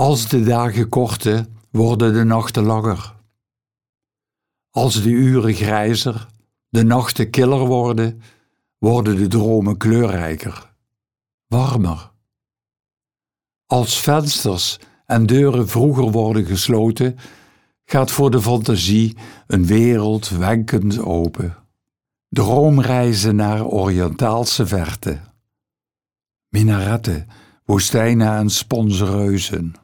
Als de dagen korten, worden de nachten langer. Als de uren grijzer, de nachten killer worden, worden de dromen kleurrijker, warmer. Als vensters en deuren vroeger worden gesloten, gaat voor de fantasie een wereld wenkend open. Droomreizen naar Oriëntaalse verte. Minaretten, woestijnen en sponsoreuzen.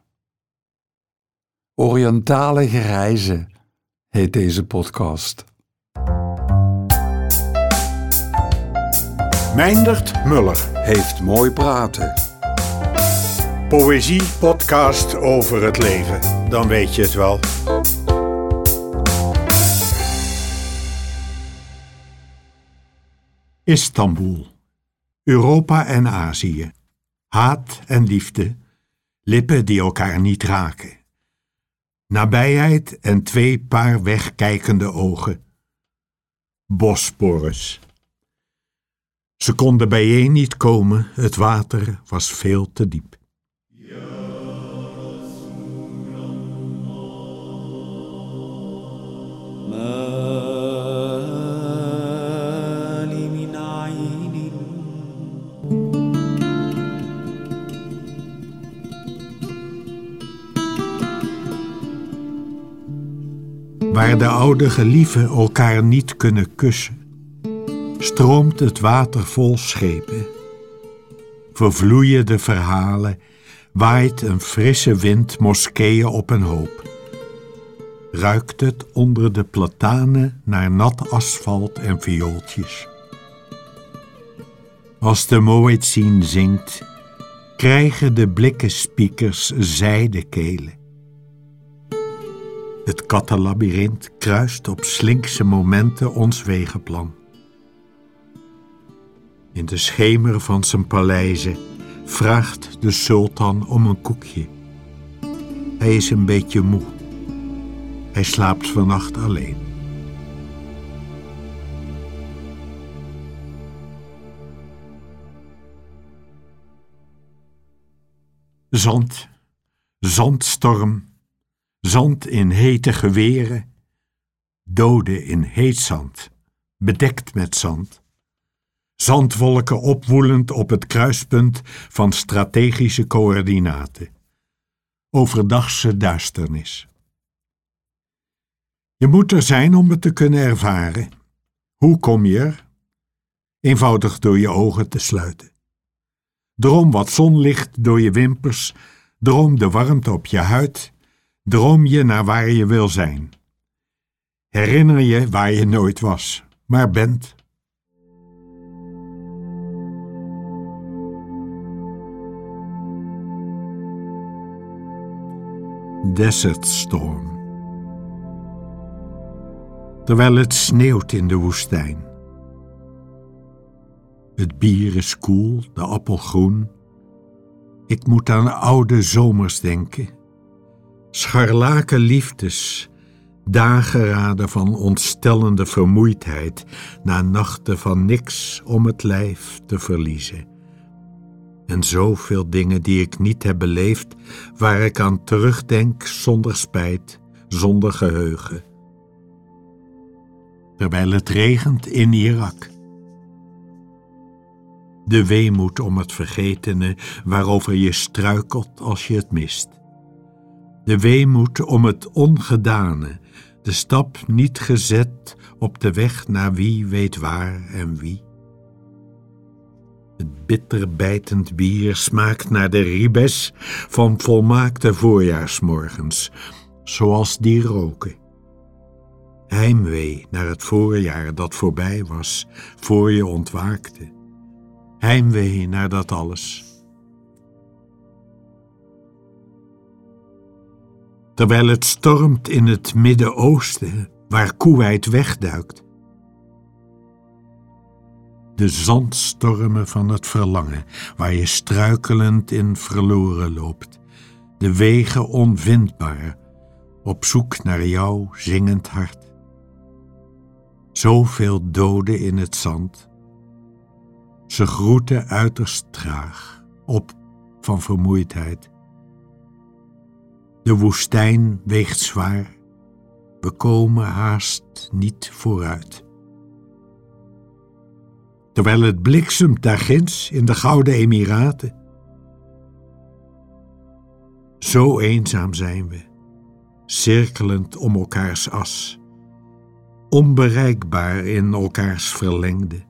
Oriëntale gereizen heet deze podcast. Meindert Muller Heeft mooi praten. Poëzie podcast over het leven. Dan weet je het wel. Istanbul. Europa en Azië. Haat en liefde. Lippen die elkaar niet raken. Nabijheid en twee paar wegkijkende ogen. Bosporus. Ze konden bijeen niet komen, het water was veel te diep. ما Waar de oude gelieven elkaar niet kunnen kussen, stroomt het water vol schepen. Vervloeien de verhalen, waait een frisse wind moskeeën op een hoop. Ruikt het onder de platanen naar nat asfalt en viooltjes. Als de Moetzin zingt, krijgen de blikken speakers zijdekelen. Het kattenlabyrint kruist op slinkse momenten ons wegenplan. In de schemer van zijn paleizen vraagt de sultan om een koekje. Hij is een beetje moe. Hij slaapt vannacht alleen. Zand, zandstorm, zand in hete geweren, doden in heet zand, bedekt met zand. Zandwolken opwoelend op het kruispunt van strategische coördinaten. Overdagse duisternis. Je moet er zijn om het te kunnen ervaren. Hoe kom je er? Eenvoudig door je ogen te sluiten. Droom wat zonlicht door je wimpers, droom de warmte op je huid, droom je naar waar je wil zijn. Herinner je waar je nooit was, maar bent. Desert Storm. Terwijl het sneeuwt in de woestijn. Het bier is koel, de appel groen. Ik moet aan oude zomers denken. Scharlaken liefdes, dageraden van ontstellende vermoeidheid, na nachten van niks om het lijf te verliezen. En zoveel dingen die ik niet heb beleefd, waar ik aan terugdenk zonder spijt, zonder geheugen. Terwijl het regent in Irak. De weemoed om het vergetene waarover je struikelt als je het mist. De weemoed om het ongedane, de stap niet gezet op de weg naar wie weet waar en wie. Het bitter bijtend bier smaakt naar de ribes van volmaakte voorjaarsmorgens, zoals die roken. Heimwee naar het voorjaar dat voorbij was, voor je ontwaakte. Heimwee naar dat alles. Terwijl het stormt in het Midden-Oosten, waar Koeweit wegduikt. De zandstormen van het verlangen, waar je struikelend in verloren loopt. De wegen onvindbaar, op zoek naar jouw zingend hart. Zoveel doden in het zand. Ze groeten uiterst traag, op van vermoeidheid. De woestijn weegt zwaar, we komen haast niet vooruit. Terwijl het bliksemt daarginds in de Gouden Emiraten. Zo eenzaam zijn we, cirkelend om elkaars as, onbereikbaar in elkaars verlengde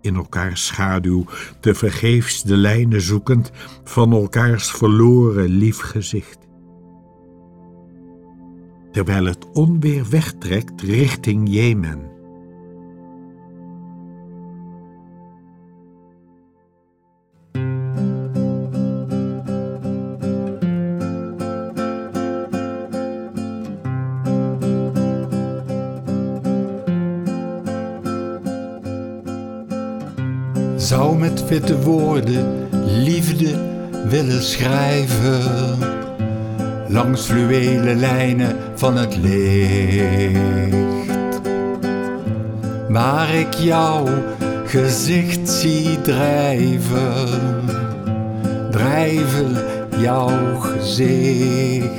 in elkaars schaduw, te vergeefs de lijnen zoekend van elkaars verloren lief gezicht. Terwijl het onweer wegtrekt richting Jemen. zou met witte woorden liefde willen schrijven langs fluwelen lijnen van het licht. Waar ik jouw gezicht zie drijven, drijven jouw gezicht.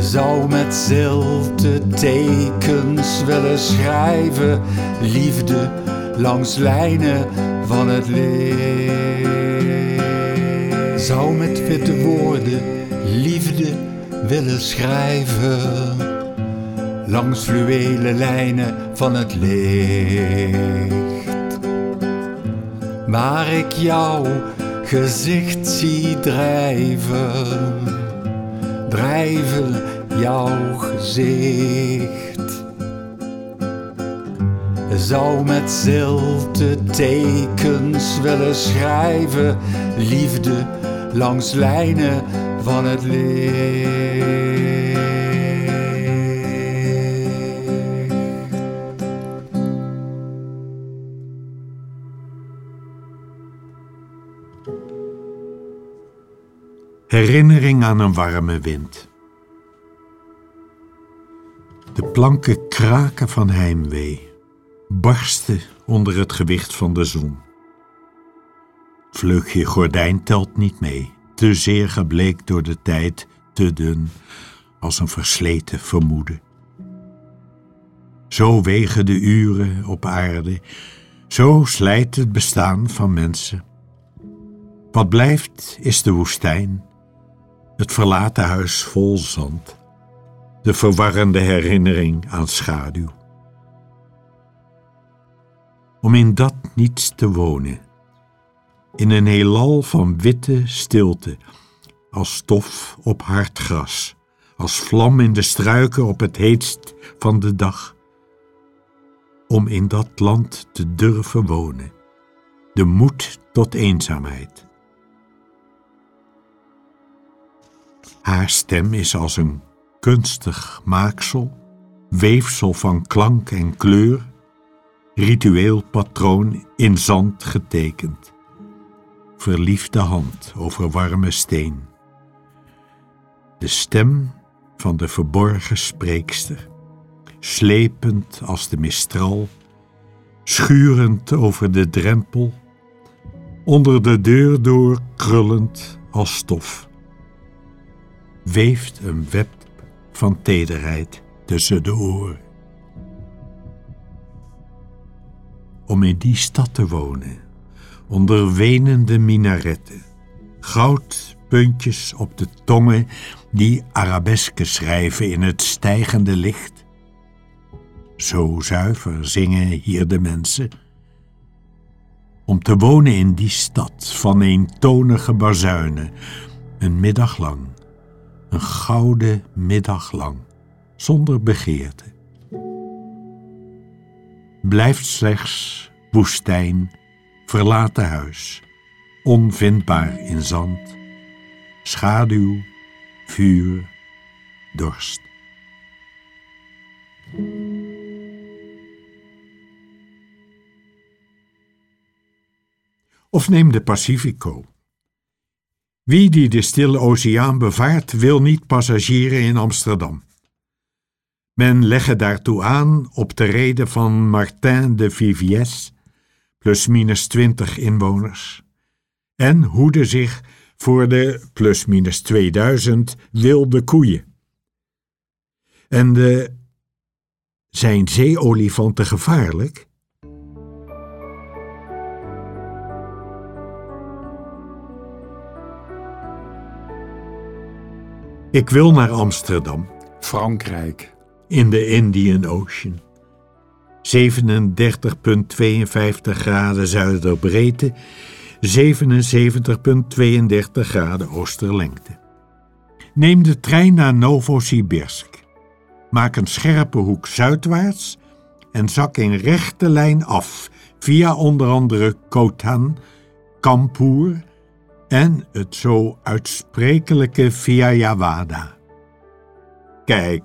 Zou met zilte tekens willen schrijven, liefde langs lijnen van het licht. Zou met witte woorden liefde willen schrijven, langs fluwelen lijnen van het licht. Waar ik jouw gezicht zie drijven, drijven jouw gezicht zou met zilte tekens willen schrijven, liefde langs lijnen van het licht. Herinnering aan een warme wind. De planken kraken van heimwee barsten onder het gewicht van de zon. Vleugje gordijn telt niet mee, te zeer gebleekt door de tijd, te dun, als een versleten vermoeden. Zo wegen de uren op aarde, zo slijt het bestaan van mensen. Wat blijft is de woestijn, het verlaten huis vol zand, de verwarrende herinnering aan schaduw. Om in dat niets te wonen, in een heelal van witte stilte, als stof op hard gras, als vlam in de struiken op het heetst van de dag, om in dat land te durven wonen, de moed tot eenzaamheid. Haar stem is als een kunstig maaksel, weefsel van klank en kleur, ritueel patroon in zand getekend. Verliefde hand over warme steen. De stem van de verborgen spreekster, slepend als de mistral, schurend over de drempel, onder de deur door krullend als stof. Weeft een web van tederheid tussen de oren. om in die stad te wonen, onder wenende minaretten, goudpuntjes op de tongen die arabesken schrijven in het stijgende licht. Zo zuiver zingen hier de mensen. Om te wonen in die stad van eentonige bazuinen, een middag lang, een gouden middag lang, zonder begeerte. Blijft slechts woestijn, verlaten huis, onvindbaar in zand, schaduw, vuur, dorst. Of neem de Pacifico. Wie die de stille oceaan bevaart, wil niet passagieren in Amsterdam. Men legge daartoe aan op de reden van Martin de Viviers, plus minus twintig inwoners, en hoede zich voor de plus-minus 2000 wilde koeien. En de, zijn zeeolifanten gevaarlijk? Ik wil naar Amsterdam, Frankrijk. in de Indian Ocean. 37,52 graden zuiderbreedte, 77,32 graden oosterlengte. Neem de trein naar Novosibirsk. Maak een scherpe hoek zuidwaarts en zak in rechte lijn af via onder andere Khotan, Kanpur en het zo uitsprekelijke Vijayawada. Kijk,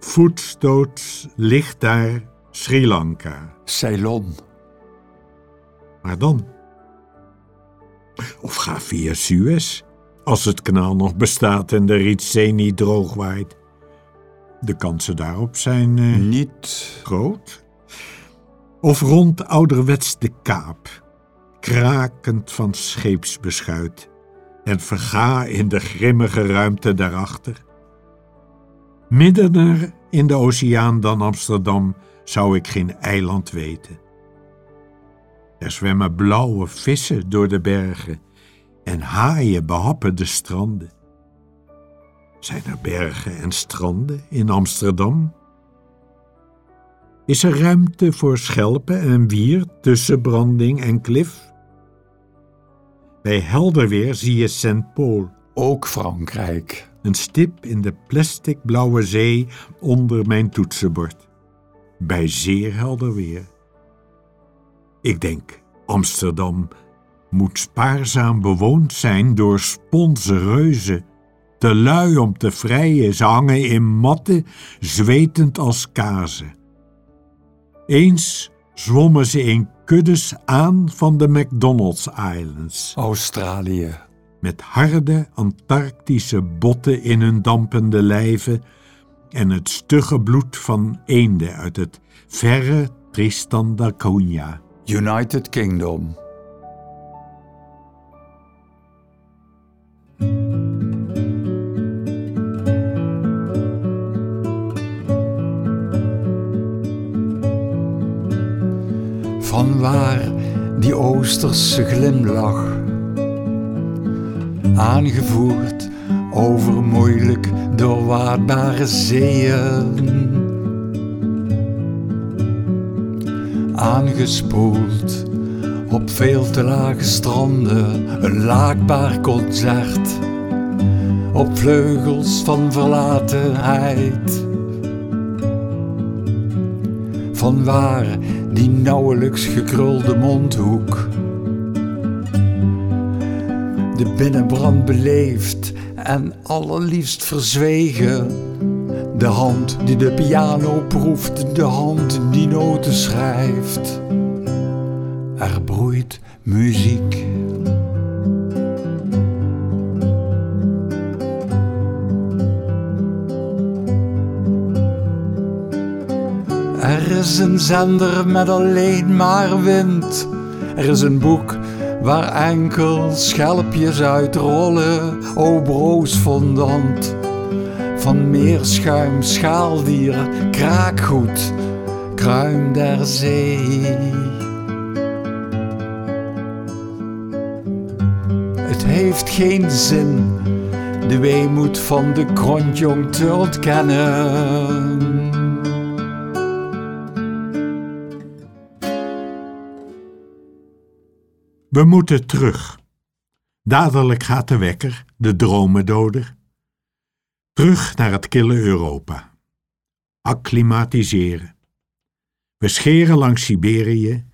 voetstoots ligt daar Sri Lanka. Ceylon. Maar dan? Of ga via Suez, als het kanaal nog bestaat en de Rietzee niet droog waait. De kansen daarop zijn eh, Niet. groot. Of rond ouderwets de Kaap, krakend van scheepsbeschuit, en verga in de grimmige ruimte daarachter. Middener in de oceaan dan Amsterdam zou ik geen eiland weten. Er zwemmen blauwe vissen door de bergen en haaien behappen de stranden. Zijn er bergen en stranden in Amsterdam? Is er ruimte voor schelpen en wier tussen branding en klif? Bij helder weer zie je St. Paul, Ook Frankrijk. een stip in de plastic blauwe zee onder mijn toetsenbord. Bij zeer helder weer. Ik denk, Amsterdam moet spaarzaam bewoond zijn door sponse reuzen. Te lui om te vrijen, ze hangen in matten, zwetend als kazen. Eens zwommen ze in kuddes aan van de McDonald's Islands Australië. met harde Antarctische botten in hun dampende lijven en het stugge bloed van eenden uit het verre Tristan da Cunha. United Kingdom. Vanwaar die oosterse glimlach, aangevoerd over moeilijk doorwaadbare zeeën aangespoeld op veel te lage stranden, een laakbaar concert op vleugels van verlatenheid. Vanwaar die nauwelijks gekrulde mondhoek, de binnenbrand beleefd en allerliefst verzwegen. De hand die de piano proeft, de hand die noten schrijft. Er broeit muziek. Er is een zender met alleen maar wind. Er is een boek waar enkel schelpjes uitrollen, o broos fondant van meerschuim, schaaldier, kraakgoed, kruim der zee. Het heeft geen zin de weemoed van de kronjong te ontkennen. We moeten terug. Dadelijk gaat de wekker, de dromendoder. Terug naar het kille Europa. Acclimatiseren. We scheren langs Siberië,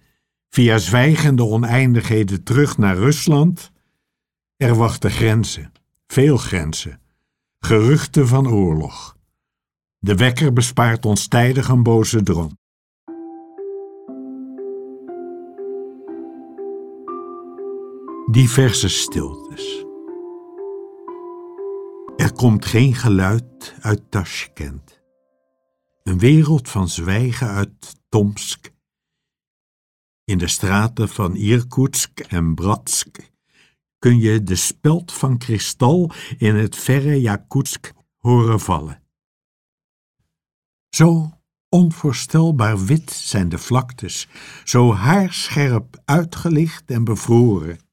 via zwijgende oneindigheden terug naar Rusland. Er wachten grenzen, veel grenzen, geruchten van oorlog. De wekker bespaart ons tijdig een boze droom. Diverse stiltes. Er komt geen geluid uit Tashkent. Een wereld van zwijgen uit Tomsk. In de straten van Irkutsk en Bratsk kun je de speld van kristal in het verre Jakutsk horen vallen. Zo onvoorstelbaar wit zijn de vlaktes, zo haarscherp uitgelicht en bevroren.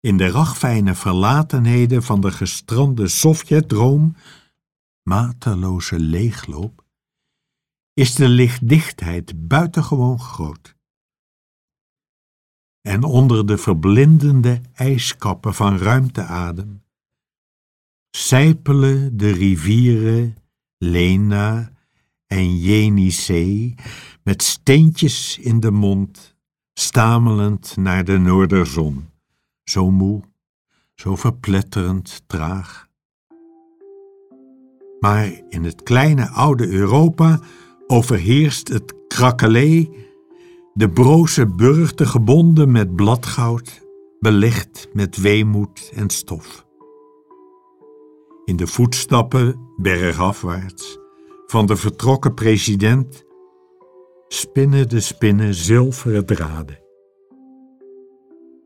In de ragfijne verlatenheden van de gestrande Sovjetdroom, mateloze leegloop, is de lichtdichtheid buitengewoon groot. En onder de verblindende ijskappen van ruimteadem sijpelen de rivieren Lena en Jenisee met steentjes in de mond, stamelend naar de noorderzon, zo moe, zo verpletterend traag. Maar in het kleine oude Europa overheerst het krakkelee, de broze burgte gebonden met bladgoud, belegd met weemoed en stof. In de voetstappen, bergafwaarts, van de vertrokken president spinnen de spinnen zilveren draden.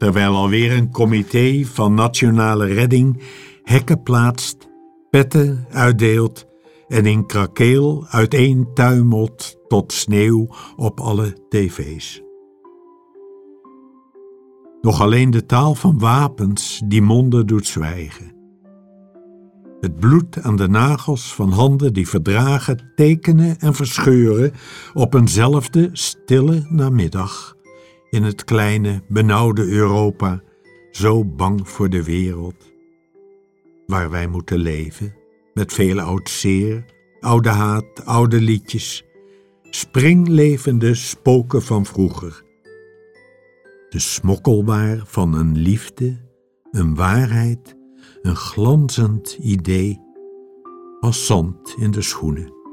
Terwijl alweer een comité van nationale redding hekken plaatst, petten uitdeelt en in krakeel uiteentuimelt tot sneeuw op alle tv's. Nog alleen de taal van wapens die monden doet zwijgen. Het bloed aan de nagels van handen die verdragen, tekenen en verscheuren op eenzelfde stille namiddag in het kleine, benauwde Europa, zo bang voor de wereld, waar wij moeten leven, met veel oud zeer, oude haat, oude liedjes, springlevende spoken van vroeger. De smokkelbaar van een liefde, een waarheid een glanzend idee als zand in de schoenen.